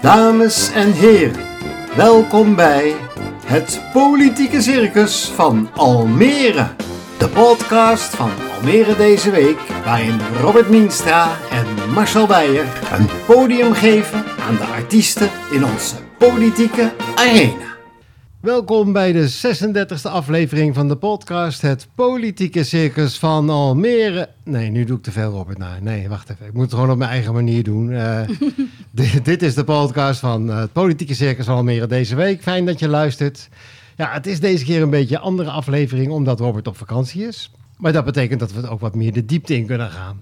Dames en heren, welkom bij het politieke circus van Almere. De podcast van Almere deze week, waarin Robert Mienstra en Marcel Beijer een podium geven aan de artiesten in onze politieke arena. Welkom bij de 36e aflevering van de podcast Het Politieke Circus van Almere. Nee, nu doe ik te veel, Robert. Nou, nee, wacht even. Ik moet het gewoon op mijn eigen manier doen. Uh, dit, dit, is de podcast van Het Politieke Circus van Almere deze week. Fijn dat je luistert. Ja, het is deze keer een beetje een andere aflevering omdat Robert op vakantie is. Maar dat betekent dat we ook wat meer de diepte in kunnen gaan.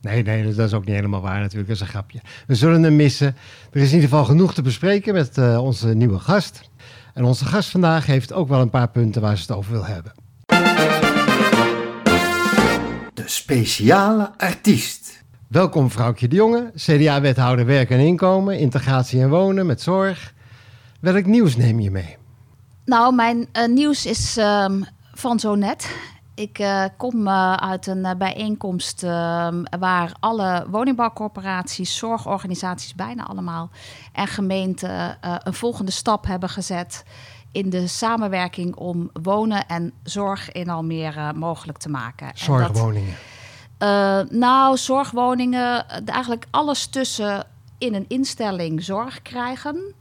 Nee, nee, dat is ook niet helemaal waar natuurlijk. Dat is een grapje. We zullen hem missen. Er is in ieder geval genoeg te bespreken met uh, onze nieuwe gast. En onze gast vandaag heeft ook wel een paar punten waar ze het over wil hebben. De speciale artiest. Welkom vrouwtje de Jonge, CDA-wethouder werk en inkomen, integratie en wonen met zorg. Welk nieuws neem je mee? Nou, mijn uh, nieuws is uh, van zo net. Ik uh, kom uh, uit een uh, bijeenkomst waar alle woningbouwcorporaties, zorgorganisaties, bijna allemaal, en gemeenten een volgende stap hebben gezet in de samenwerking om wonen en zorg in Almere mogelijk te maken. Zorgwoningen? Nou, zorgwoningen, eigenlijk alles tussen in een instelling zorg krijgen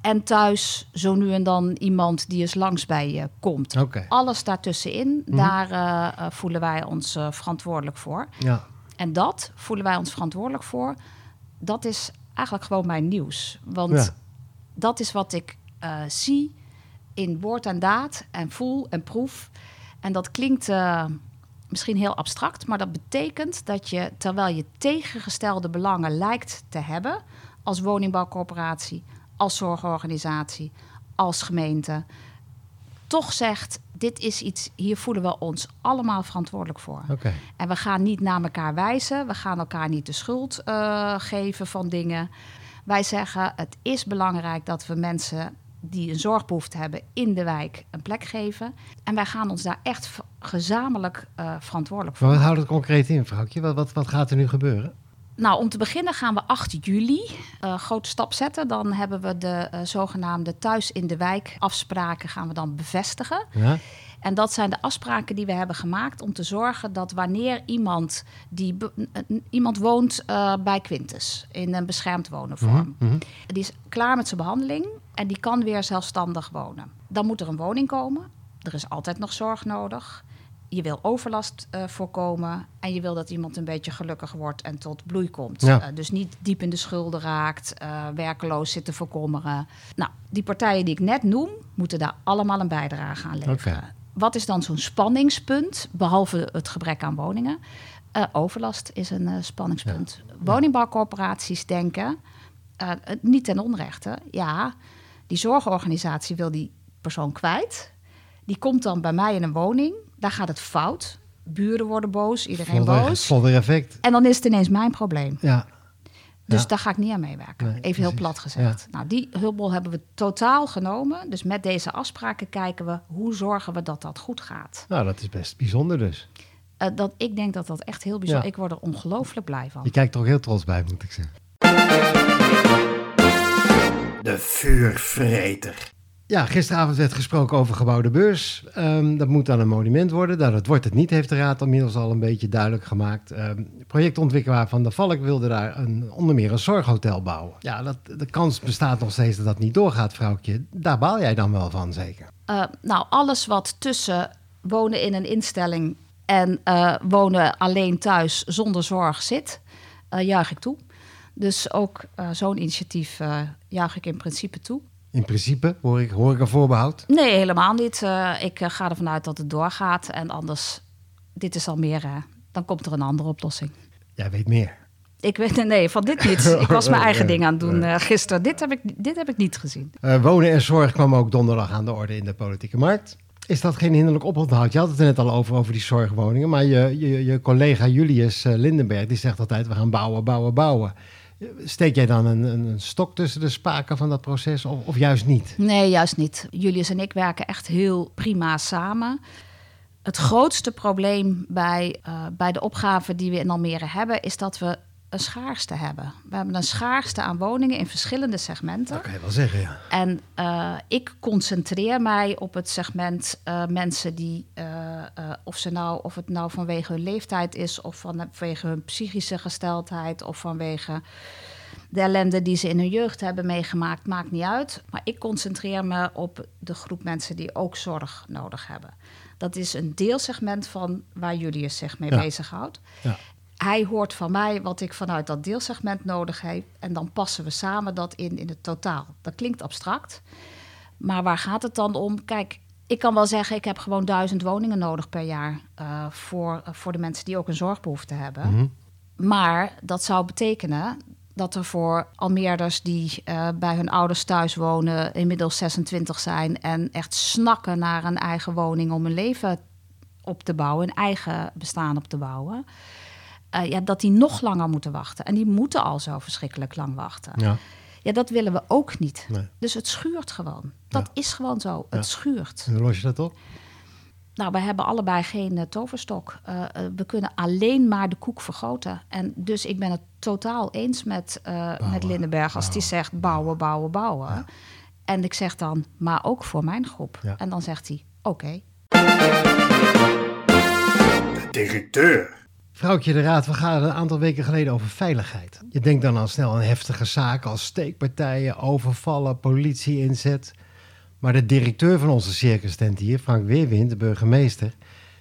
en thuis zo nu en dan iemand die eens langs bij je komt. Okay. Alles daartussenin, mm -hmm. daar uh, voelen wij ons uh, verantwoordelijk voor. Ja. En dat voelen wij ons verantwoordelijk voor. Dat is eigenlijk gewoon mijn nieuws. Want ja. dat is wat ik uh, zie in woord en daad en voel en proef. En dat klinkt misschien heel abstract, maar dat betekent dat je, terwijl je tegengestelde belangen lijkt te hebben als woningbouwcorporatie, als zorgorganisatie, als gemeente, toch zegt: dit is iets, hier voelen we ons allemaal verantwoordelijk voor. Okay. En we gaan niet naar elkaar wijzen, we gaan elkaar niet de schuld uh, geven van dingen. Wij zeggen: het is belangrijk dat we mensen die een zorgbehoefte hebben in de wijk een plek geven. En wij gaan ons daar echt gezamenlijk uh, verantwoordelijk voor. Maar wat houdt het concreet in, vrouwtje? Wat, wat, wat gaat er nu gebeuren? Nou, om te beginnen gaan we 8 juli een uh, grote stap zetten. Dan hebben we de uh, zogenaamde thuis in de wijk afspraken gaan we dan bevestigen. Ja. En dat zijn de afspraken die we hebben gemaakt om te zorgen dat wanneer iemand die iemand woont uh, bij Quintus in een beschermd wonenvorm, mm -hmm. die is klaar met zijn behandeling en die kan weer zelfstandig wonen. Dan moet er een woning komen. Er is altijd nog zorg nodig je wil overlast uh, voorkomen en je wil dat iemand een beetje gelukkig wordt en tot bloei komt. Ja. Uh, dus niet diep in de schulden raakt, uh, werkeloos zit te verkommeren. Nou, die partijen die ik net noem, moeten daar allemaal een bijdrage aan leveren. Okay. Wat is dan zo'n spanningspunt, behalve het gebrek aan woningen? overlast is een spanningspunt. Ja. Woningbouwcorporaties denken, niet ten onrechte, ja, die zorgorganisatie wil die persoon kwijt. Die komt dan bij mij in een woning daar gaat het fout. Buren worden boos, iedereen boos. Volle effect. En dan is het ineens mijn probleem. Ja. Dus ja. daar ga ik niet aan meewerken. Nee, Even precies. heel plat gezegd. Ja. Nou, die hulpbol hebben we totaal genomen. Dus met deze afspraken kijken we hoe zorgen we dat dat goed gaat. Nou, dat is best bijzonder dus. Uh, dat, ik denk dat dat echt heel bijzonder is. Ik word er ongelooflijk blij van. Je kijkt er ook heel trots bij, moet ik zeggen. De vuurvreter. Ja, gisteravond werd gesproken over gebouwde beurs. Um, dat moet dan een monument worden. Nou, dat wordt het niet, heeft de Raad inmiddels al een beetje duidelijk gemaakt. Um, projectontwikkelaar Van der Valk wilde daar een, onder meer een zorghotel bouwen. Ja, dat, de kans bestaat nog steeds dat dat niet doorgaat, vrouwtje. Daar baal jij dan wel van, zeker? Uh, nou, alles wat tussen wonen in een instelling en uh, wonen alleen thuis zonder zorg zit, uh, juich ik toe. Dus ook zo'n initiatief juich ik in principe toe. In principe hoor ik, hoor ik een voorbehoud? Nee, helemaal niet. Uh, ik uh, ga ervan uit dat het doorgaat. En anders, dit is al meer, uh, dan komt er een andere oplossing. Jij weet meer. Ik weet, nee, van dit niet. Ik was mijn eigen ding aan het doen gisteren. Dit heb, ik, dit heb ik niet gezien. Wonen en zorg kwam ook donderdag aan de orde in de politieke markt. Is dat geen hinderlijk oponthoud? Je had het er net al over, over die zorgwoningen. Maar je, je, je collega Julius Lindenberg, die zegt altijd... we gaan bouwen, bouwen, bouwen. Steek jij dan een, stok tussen de spaken van dat proces of, juist niet? Nee, juist niet. Julius en ik werken echt heel prima samen. Het grootste probleem bij, uh, bij de opgave die we in Almere hebben... is dat we een schaarste hebben. We hebben een schaarste aan woningen in verschillende segmenten. Dat kan je wel zeggen, ja. En uh, ik concentreer mij op het segment uh, mensen die, uh, of, ze nou, of het nou vanwege hun leeftijd is, of vanwege hun psychische gesteldheid, of vanwege de ellende die ze in hun jeugd hebben meegemaakt, maakt niet uit. Maar ik concentreer me op de groep mensen die ook zorg nodig hebben. Dat is een deelsegment van waar Julius zich mee ja. bezighoudt. Ja. Hij hoort van mij wat ik vanuit dat deelsegment nodig heb. En dan passen we samen dat in in het totaal. Dat klinkt abstract. Maar waar gaat het dan om? Kijk, ik kan wel zeggen, ik heb gewoon duizend woningen nodig per jaar uh, voor, uh, voor de mensen die ook een zorgbehoefte hebben. Mhm. Maar dat zou betekenen dat er voor Almeerders die uh, bij hun ouders thuis wonen, inmiddels 26 zijn en echt snakken naar een eigen woning om een leven op te bouwen, een eigen bestaan op te bouwen. Uh, ja, dat die nog langer moeten wachten. En die moeten al zo verschrikkelijk lang wachten. Ja. Ja, dat willen we ook niet. Nee. Dus het schuurt gewoon. Dat Ja. is gewoon zo. Het Ja. schuurt. En hoe los je dat op? Nou, wij hebben allebei geen eh, toverstok. Eh, eh, we kunnen alleen maar de koek vergroten. En dus ik ben het totaal eens met, eh, met Lindenberg als die zegt bouwen, bouwen, bouwen. Ja. En ik zeg dan, maar ook voor mijn groep. Ja. En dan zegt hij, oké. De directeur. Vrouwtje de Raad, we gaan een aantal weken geleden over veiligheid. Je denkt dan al snel aan heftige zaken als steekpartijen, overvallen, politie-inzet. Maar de directeur van onze circus tent hier, Frank Weerwind, de burgemeester,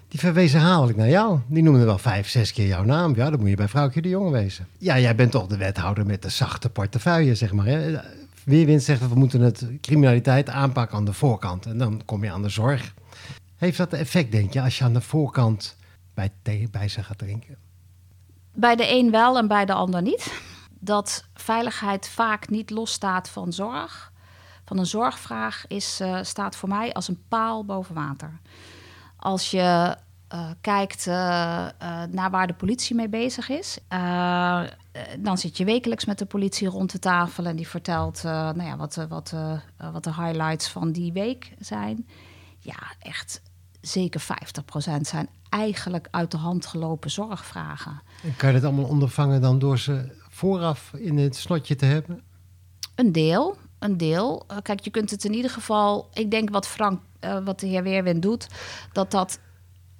die verwees herhaaldelijk naar jou. Die noemde wel vijf, zes keer jouw naam. Ja, dan moet je bij vrouwtje de Jonge wezen. Ja, jij bent toch de wethouder met de zachte portefeuille, zeg maar. Hè? Weerwind zegt dat we moeten het criminaliteit aanpakken aan de voorkant. En dan kom je aan de zorg. Heeft dat effect, denk je, als je aan de voorkant bij, bij ze gaat drinken? Bij de een wel en bij de ander niet. Dat veiligheid vaak niet losstaat van zorg. Van een zorgvraag is, eh, staat voor mij als een paal boven water. Als je eh, kijkt eh, naar waar de politie mee bezig is, dan zit je wekelijks met de politie rond de tafel en die vertelt nou ja, wat, wat, wat de highlights van die week zijn. Ja, echt zeker 50% zijn eigenlijk uit de hand gelopen zorgvragen. En kan je dat allemaal ondervangen dan door ze vooraf in het slotje te hebben? Een deel, een deel. Eh, kijk, je kunt het in ieder geval... Ik denk wat Frank, eh, wat de heer Weerwind doet... dat dat...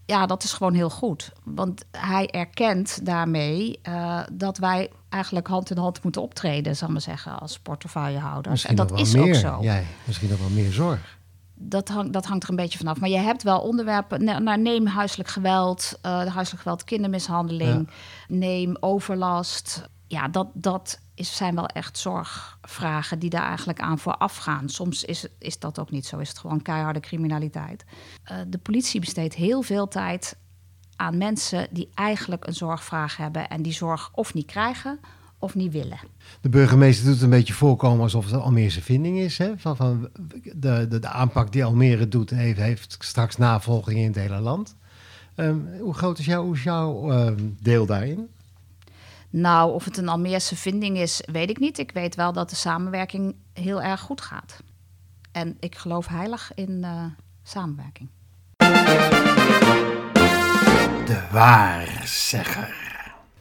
Ja, dat is gewoon heel goed. Want hij erkent daarmee eh, dat wij eigenlijk hand in hand moeten optreden, zal ik maar zeggen, als portefeuillehouders. Misschien en dat is meer. ook zo. Jij, misschien nog wel meer zorg. Dat, hangt, dat hangt er een beetje vanaf. Maar je hebt wel onderwerpen. ne- Nou, neem huiselijk geweld, eh huiselijk geweld, kindermishandeling. Neem overlast. Ja, dat, dat is, zijn wel echt zorgvragen die daar eigenlijk aan vooraf gaan. Soms is, is dat ook niet zo. Is het gewoon keiharde criminaliteit. Eh, de politie besteedt heel veel tijd aan mensen die eigenlijk een zorgvraag hebben. En die zorg of niet krijgen of niet willen. De burgemeester doet het een beetje voorkomen alsof het een Almeerse vinding is. Hè? Van, van de, de, de aanpak die Almere doet, heeft, heeft straks navolging in het hele land. Ehm, hoe groot is, jouw hoe is jouw ehm, deel daarin? Nou, of het een Almeerse vinding is, weet ik niet. Ik weet wel dat de samenwerking heel erg goed gaat. En ik geloof heilig in eh, samenwerking. De waarzegger.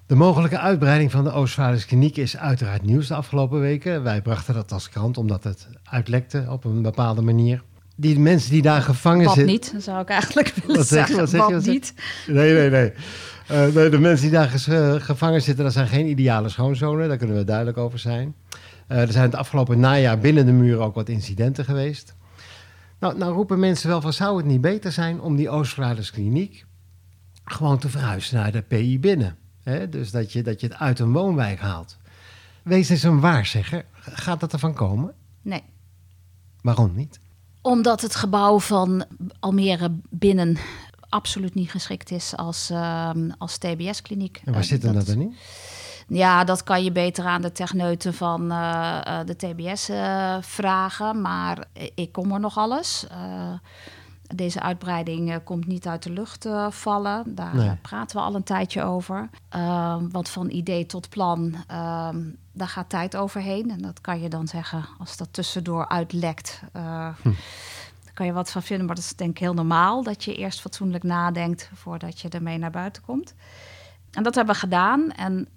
De mogelijke uitbreiding van de Oostvaarders Kliniek is uiteraard nieuws de afgelopen weken. Wij brachten dat als krant omdat het uitlekte op een bepaalde manier. Die mensen die daar gevangen Wat zitten... niet, zou ik eigenlijk willen Wat zeggen. wat zeg je, Wat niet. Nee, nee, nee. Eh, nee, de mensen die daar ges- eh, gevangen zitten, dat zijn geen ideale schoonzonen. Daar kunnen we duidelijk over zijn. Eh, er zijn het afgelopen najaar binnen de muren ook wat incidenten geweest. Nou, nou roepen mensen wel van, zou het niet beter zijn om die Oostvaarders kliniek gewoon te verhuizen naar de PI binnen? Hè? Dus dat je, dat je het uit een woonwijk haalt. Wees eens een waarzegger. Gaat dat ervan komen? Nee. Waarom niet? Omdat het gebouw van Almere binnen absoluut niet geschikt is als, ehm, als TBS-kliniek. En waar zit hem dat dan in? Ja, dat kan je beter aan de techneuten van eh, eh, de TBS eh, vragen. Maar ik kom er nog alles. Deze uitbreiding eh, komt niet uit de lucht eh, vallen. Daar Nee. eh, praten we al een tijdje over. Eh, want van idee tot plan, ehm, daar gaat tijd overheen. En dat kan je dan zeggen als dat tussendoor uitlekt. eh, Daar kan je wat van vinden, maar dat is denk ik heel normaal. Dat je eerst fatsoenlijk nadenkt voordat je ermee naar buiten komt. En dat hebben we gedaan. En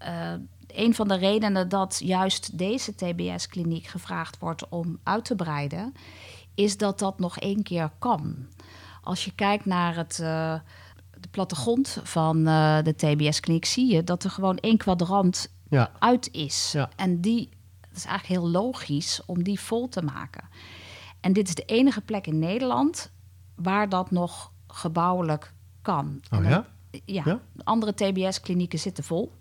een van de redenen dat juist deze TBS-kliniek gevraagd wordt om uit te breiden, is dat dat nog één keer kan. Als je kijkt naar het, uh, de plattegrond van uh, de TBS-kliniek, zie je dat er gewoon één kwadrant ja. uit is. Ja. En die, dat is eigenlijk heel logisch om die vol te maken. En dit is de enige plek in Nederland waar dat nog gebouwelijk kan. Oh, ja? ja? Ja, andere TBS-klinieken zitten vol.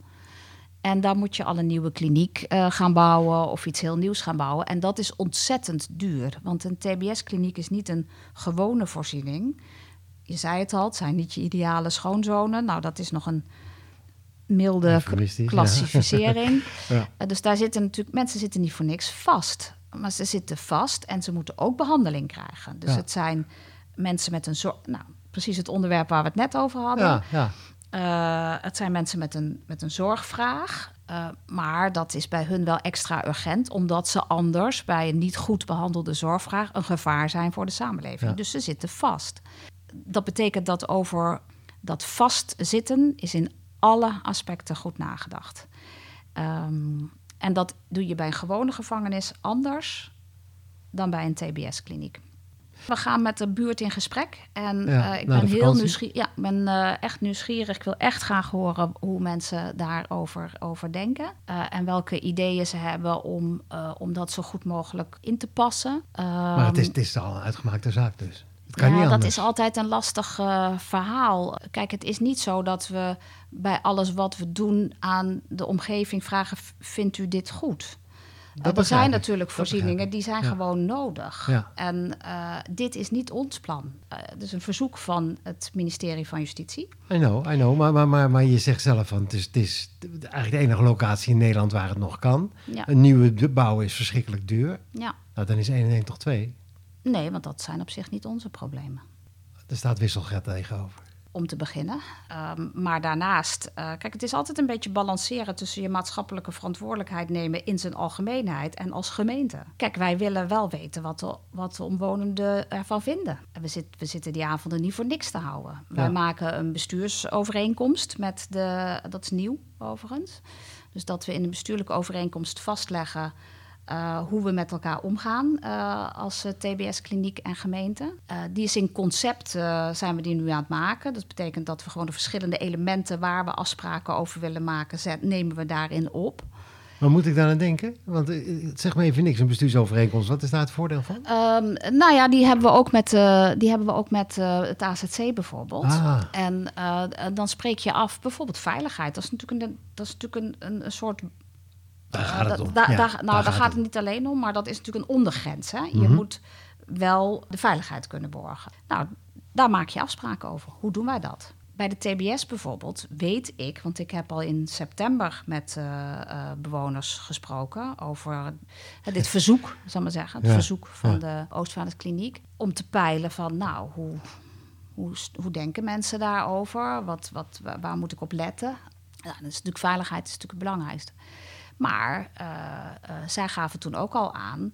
En dan moet je al een nieuwe kliniek uh, gaan bouwen of iets heel nieuws gaan bouwen. En dat is ontzettend duur. Want een TBS-kliniek is niet een gewone voorziening. Je zei het al, het zijn niet je ideale schoonzonen. Nou, dat is nog een milde klassificering. Ja. Uh, dus daar zitten natuurlijk, mensen zitten niet voor niks vast. Maar ze zitten vast en ze moeten ook behandeling krijgen. Dus het zijn mensen met een zorg. Nou, precies het onderwerp waar we het net over hadden. Ja, ja. Uh, het zijn mensen met een, met een zorgvraag. Uh, maar dat is bij hun wel extra urgent, omdat ze anders bij een niet goed behandelde zorgvraag een gevaar zijn voor de samenleving. Dus ze zitten vast. Dat betekent dat over dat vastzitten is in alle aspecten goed nagedacht. Um, en dat doe je bij een gewone gevangenis anders dan bij een TBS-kliniek. We gaan met de buurt in gesprek. En ja, uh, ik ben heel nieuwsgierig. Ja, ik ben uh, echt nieuwsgierig. Ik wil echt graag horen hoe mensen daarover over denken. Uh, en welke ideeën ze hebben om, om dat zo goed mogelijk in te passen. maar het is, het is al een uitgemaakte zaak dus. kan ja, niet dat is altijd een lastig verhaal. Kijk, het is niet zo dat we bij alles wat we doen aan de omgeving vragen: vindt u dit goed? Dat er zijn natuurlijk voorzieningen die zijn gewoon nodig. Ja. En uh, dit is niet ons plan. Uh, het is een verzoek van het ministerie van Justitie. I know, I know. Maar, maar, maar, maar je zegt zelf van het is, het is eigenlijk de enige locatie in Nederland waar het nog kan. Ja. Een nieuwe bouw is verschrikkelijk duur. Ja. Nou, dan is 1 en 1 toch 2? Nee, want dat zijn op zich niet onze problemen. Er staat wisselgeld tegenover om te beginnen. Um, maar daarnaast, uh, kijk, het is altijd een beetje balanceren tussen je maatschappelijke verantwoordelijkheid nemen in zijn algemeenheid en als gemeente. Kijk, wij willen wel weten wat de, wat de omwonenden ervan vinden. We, zit, we zitten die avonden niet voor niks te houden. Ja. Wij maken een bestuursovereenkomst met de, dat is nieuw overigens. Dus dat we in een bestuurlijke overeenkomst vastleggen uh, hoe we met elkaar omgaan uh, als uh, TBS-kliniek en gemeente. die is in concept, zijn we die nu aan het maken. Dat betekent dat we gewoon de verschillende elementen waar we afspraken over willen maken, zet, nemen we daarin op. Maar moet ik daar aan denken? Want zeg maar even niks, een bestuursovereenkomst. Wat is daar het voordeel van? Um, nou ja, die hebben we ook met, die hebben we ook met het AZC bijvoorbeeld. Ah. En dan spreek je af bijvoorbeeld veiligheid. Dat is natuurlijk een, dat is natuurlijk een, een soort daar gaat het om. Da, nou, daar, gaat het, niet alleen om, maar dat is natuurlijk een ondergrens. Hè? Je mhm. moet wel de veiligheid kunnen borgen. Nou, daar maak je afspraken over. Hoe doen wij dat? Bij de TBS bijvoorbeeld weet ik, want ik heb al in september met uh, uh, bewoners gesproken over uh, dit verzoek, zal maar zeggen, het verzoek van ja. de Oostvaarderskliniek, om te peilen van, nou, hoe, hoe, hoe denken mensen daarover? Wat, wat, waar moet ik op letten? Nou, dat is natuurlijk veiligheid is natuurlijk het belangrijkste. Maar uh, uh, zij gaven toen ook al aan.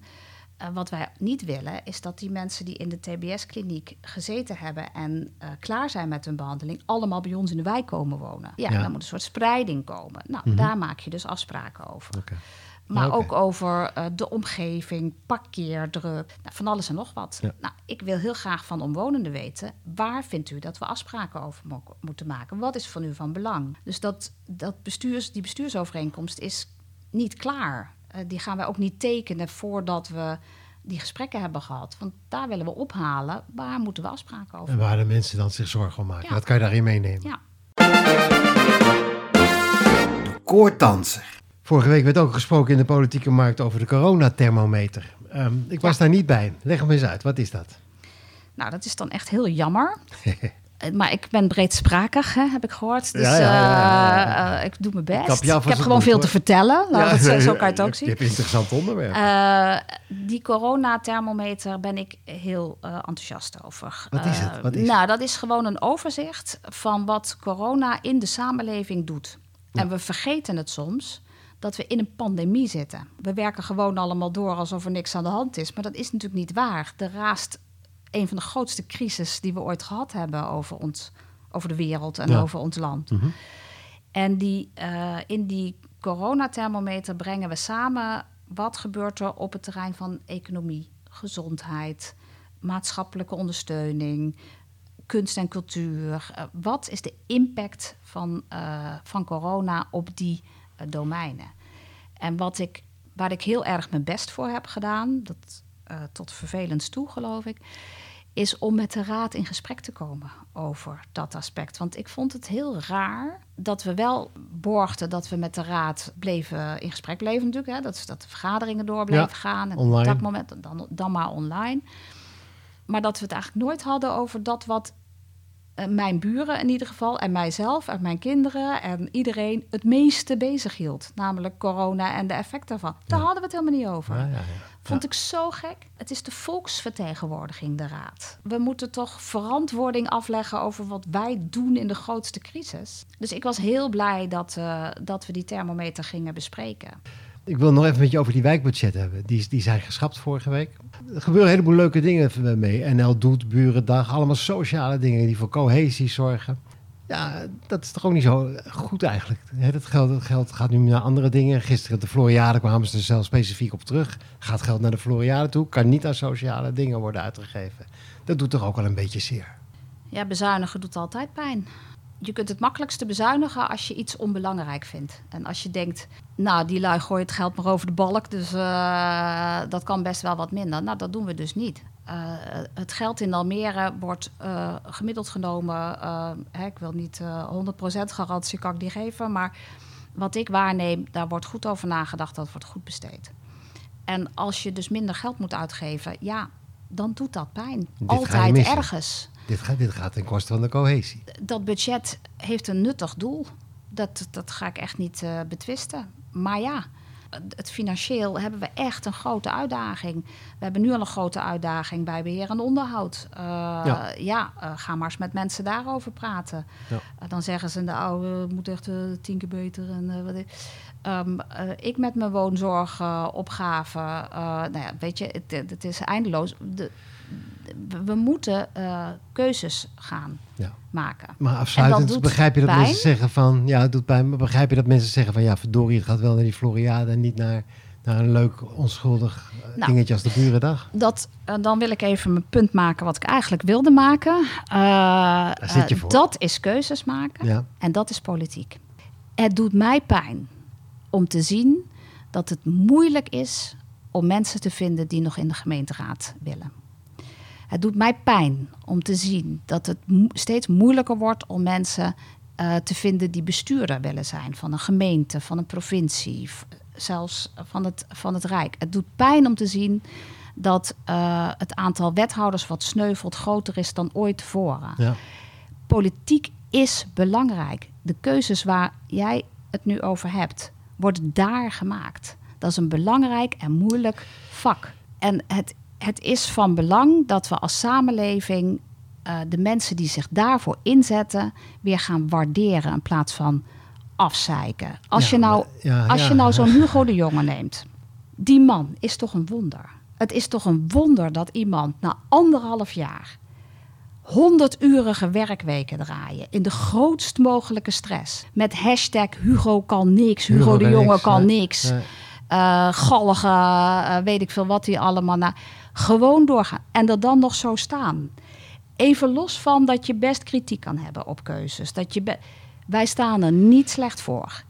Uh, wat wij niet willen, is dat die mensen die in de TBS-kliniek gezeten hebben en klaar zijn met hun behandeling, allemaal bij ons in de wijk komen wonen. Ja, ja. dan moet een soort spreiding komen. Nou, mm -hmm. daar maak je dus afspraken over. Okay. Maar okay. ook over de omgeving, parkeerdruk, nou, van alles en nog wat. Ja. Nou, ik wil heel graag van omwonenden weten, waar vindt u dat we afspraken over mo moeten maken? Wat is van u van belang? Dus dat, dat bestuurs, die bestuursovereenkomst is niet klaar. Uh, die gaan wij ook niet tekenen voordat we die gesprekken hebben gehad. Want daar willen we ophalen. Waar moeten we afspraken over? En waar de mensen dan zich zorgen om maken. Ja. Dat kan je daarin meenemen. Ja. De. Vorige week werd ook gesproken in de politieke markt over de coronathermometer. Um, ik was ja. daar niet bij. Leg hem eens uit. Wat is dat? Nou, dat is dan echt heel jammer. maar ik ben breedsprakig, hè, heb ik gehoord. Dus ja, ja, uh, uh, ik doe mijn best. Ik, heb gewoon veel hoor. te vertellen. Nou, dat, zo kan je het ook zien. Je hebt een interessant onderwerp. Uh, die coronathermometer ben ik heel enthousiast over. Wat is het? Wat is nou, dat is gewoon een overzicht van wat corona in de samenleving doet. En we vergeten het soms dat we in een pandemie zitten. We werken gewoon allemaal door alsof er niks aan de hand is. Maar dat is natuurlijk niet waar. Er raast een van de grootste crisis die we ooit gehad hebben over, ons, over de wereld en ja. over ons land. Mm -hmm. En die, uh, in die coronathermometer brengen we samen wat gebeurt er op het terrein van economie, gezondheid, maatschappelijke ondersteuning, kunst en cultuur. Uh, wat is de impact van, uh, van corona op die domeinen? En wat ik, waar ik heel erg mijn best voor heb gedaan, dat tot vervelend toe geloof ik, is om met de raad in gesprek te komen over dat aspect. Want ik vond het heel raar dat we wel borgden dat we met de raad bleven in gesprek bleven natuurlijk. Hè, dat, dat de vergaderingen door bleven ja, gaan. En online. op dat moment dan, dan maar online. Maar dat we het eigenlijk nooit hadden over dat wat mijn buren in ieder geval... en mijzelf en mijn kinderen en iedereen het meeste bezig hield. Namelijk corona en de effecten daarvan. Daar Ja. hadden we het helemaal niet over. Ja, ja, ja. Vond ik zo gek. Het is de volksvertegenwoordiging, de raad. We moeten toch verantwoording afleggen over wat wij doen in de grootste crisis. Dus ik was heel blij dat, eh, dat we die thermometer gingen bespreken. Ik wil nog even met je over die wijkbudgetten hebben. Die, die zijn geschrapt vorige week. Er gebeuren een heleboel leuke dingen mee. NL doet, Burendag, allemaal sociale dingen die voor cohesie zorgen. Ja, dat is toch ook niet zo goed eigenlijk. Dat geld, dat geld gaat nu naar andere dingen. Gisteren de Floriade kwamen ze er zelf specifiek op terug. Gaat geld naar de Floriade toe, kan niet aan sociale dingen worden uitgegeven. Dat doet toch ook wel een beetje zeer. Ja, bezuinigen doet altijd pijn. Je kunt het makkelijkste bezuinigen als je iets onbelangrijk vindt. En als je denkt, nou, die lui gooien het geld maar over de balk, dus eh, dat kan best wel wat minder. Nou, dat doen we dus niet. Eh, het geld in Almere wordt eh, gemiddeld genomen, hè, ik wil niet eh 100% garantie kan ik niet geven, maar wat ik waarneem, daar wordt goed over nagedacht, dat wordt goed besteed. En als je dus minder geld moet uitgeven, ja, dan doet dat pijn. Altijd ergens Dit gaat, dit gaat ten koste van de cohesie. dat budget heeft een nuttig doel. Dat, dat ga ik echt niet eh, betwisten. Maar ja, het financieel hebben we echt een grote uitdaging. We hebben nu al een grote uitdaging bij beheer en onderhoud. Uh, Ja. ja, uh, ga maar eens met mensen daarover praten. Ja. Uh, dan zeggen ze, de oude moet echt uh, tien keer beter. En, uh, wat ik, um, ik met mijn woonzorgopgave, nou ja, weet je, het, het is eindeloos. De, we moeten uh, keuzes gaan Ja. maken. Maar afsluitend begrijp je dat pijn. mensen zeggen van... Ja, het doet pijn. Maar begrijp je dat mensen zeggen van... Ja, verdorie, het gaat wel naar die Floriade... en niet naar, naar een leuk, onschuldig uh, Nou. dingetje als de Burendag? Dat, uh, dan wil ik even mijn punt maken wat ik eigenlijk wilde maken. Uh, zit je voor. dat is keuzes maken Ja. en dat is politiek. Het doet mij pijn om te zien dat het moeilijk is om mensen te vinden die nog in de gemeenteraad willen. Het doet mij pijn om te zien dat het mo steeds moeilijker wordt om mensen uh, te vinden die bestuurder willen zijn van een gemeente, van een provincie, zelfs van het, van het Rijk. Het doet pijn om te zien dat uh, het aantal wethouders wat sneuvelt groter is dan ooit tevoren. Ja. Politiek is belangrijk. De keuzes waar jij het nu over hebt, worden daar gemaakt. Dat is een belangrijk en moeilijk vak. En het het is van belang dat we als samenleving uh, de mensen die zich daarvoor inzetten weer gaan waarderen in plaats van afzeiken. Als Ja, je nou, ja, als ja, je nou zo'n. Hugo de Jonge neemt, die man is toch een wonder. Het is toch een wonder dat iemand na anderhalf jaar 100-urige werkweken draaien in de grootst mogelijke stress. Met hashtag Hugo kan niks, Hugo, Hugo de Jonge niks, kan niks. Nee. eh gallige, eh, weet ik veel wat die allemaal. Nou, gewoon doorgaan. En er dan nog zo staan. Even los van dat je best kritiek kan hebben op keuzes. Dat je Wij staan er niet slecht voor.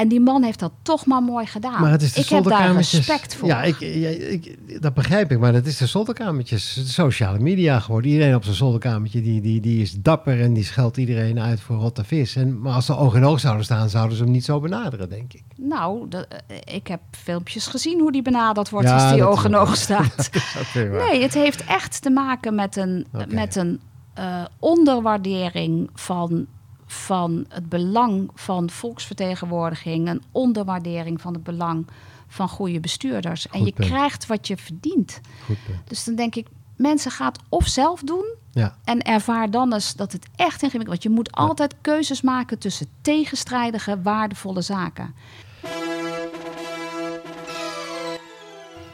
En die man heeft dat toch maar mooi gedaan. Maar het is de ik heb daar respect voor. Ja, ik, ja, ik, dat begrijp ik. Maar dat is de zolderkamertjes. De sociale media geworden. Iedereen op zijn zolderkamertje die, die, die is dapper en die scheldt iedereen uit voor rotte vis. En, maar als ze oog in oog zouden staan, zouden ze hem niet zo benaderen, denk ik. Nou, de, eh, ik heb filmpjes gezien hoe die benaderd wordt Ja, als die dat oog in oog staat. Dat. Nee, het heeft echt te maken met een, met een eh, onderwaardering van, van het belang van volksvertegenwoordiging. Een onderwaardering van het belang van goede bestuurders. en je punt. krijgt wat je verdient. Goed punt. Dus dan denk ik, mensen gaan het of zelf doen. Ja, En ervaar dan eens dat het echt ingewikkeld is. Want je moet Ja. altijd keuzes maken tussen tegenstrijdige, waardevolle zaken.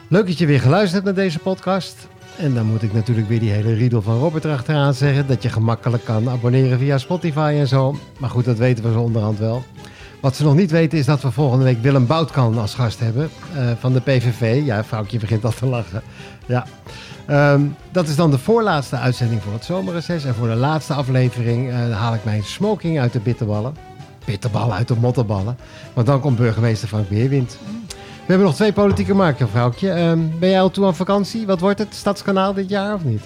Leuk dat je weer geluisterd hebt naar deze podcast. En dan moet ik natuurlijk weer die hele riedel van Robert erachteraan zeggen. Dat je gemakkelijk kan abonneren via Spotify en zo. Maar goed, dat weten we zo onderhand wel. Wat ze nog niet weten is dat we volgende week Willem Boutkan als gast hebben uh, van de PVV. Ja, vrouwtje begint al te lachen. Ja. Um, dat is dan de voorlaatste uitzending voor het zomerreces. En voor de laatste aflevering uh, haal ik mijn smoking uit de bitterballen. Bitterballen uit de mottenballen. Want dan komt burgemeester Frank Weerwind. We hebben nog twee politieke markten, vrouwtje. Um, ben jij al toe aan vakantie? Wat wordt het? Stadskanaal dit jaar of niet?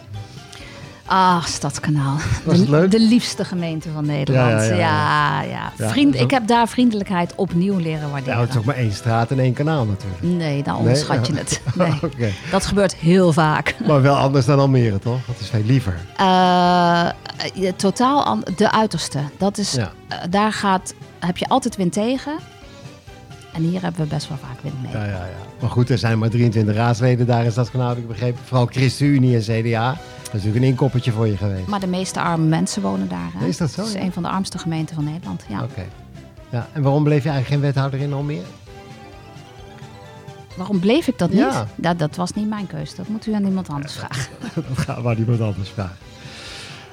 Ah, Stadskanaal. Was het leuk? De, liefste gemeente van Nederland. Ja, ja, ja. Vriend, ik heb daar vriendelijkheid opnieuw leren waarderen. Nou, het is ook maar één straat en één kanaal natuurlijk. Nee, dan onderschat je het. Nee. okay. Dat gebeurt heel vaak. Maar wel anders dan Almere, toch? Dat is veel liever. Uh, totaal de uiterste. Dat is, uh, daar gaat, heb je altijd wind tegen. En hier hebben we best wel vaak wind mee. Ja, ja, ja. Maar goed, er zijn maar 23 raadsleden daar in Stadskanaal, heb ik begrepen. Vooral ChristenUnie en CDA. Dat is natuurlijk een inkoppertje voor je geweest. Maar de meeste arme mensen wonen daar. Hè? Is dat zo? Het is een van de armste gemeenten van Nederland. Ja. Oké. Ja. En waarom bleef je eigenlijk geen wethouder in Almere? Waarom bleef ik dat niet? Ja. Dat, dat was niet mijn keuze. Dat moet u aan iemand anders vragen. dat gaat maar iemand anders vragen.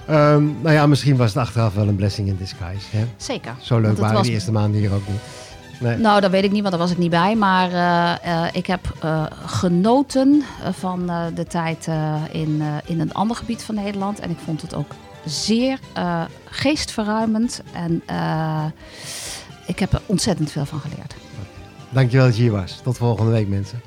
Um, nou ja, misschien was het achteraf wel een blessing in disguise. Hè? Zeker. Zo leuk waren was... die eerste maanden hier ook niet. Nee. Nou, dat weet ik niet, want daar was ik niet bij. Maar uh, uh, ik heb uh, genoten van de tijd in, in een ander gebied van Nederland. En ik vond het ook zeer geestverruimend. En ik heb er ontzettend veel van geleerd. Dankjewel dat je hier was. Tot volgende week, mensen.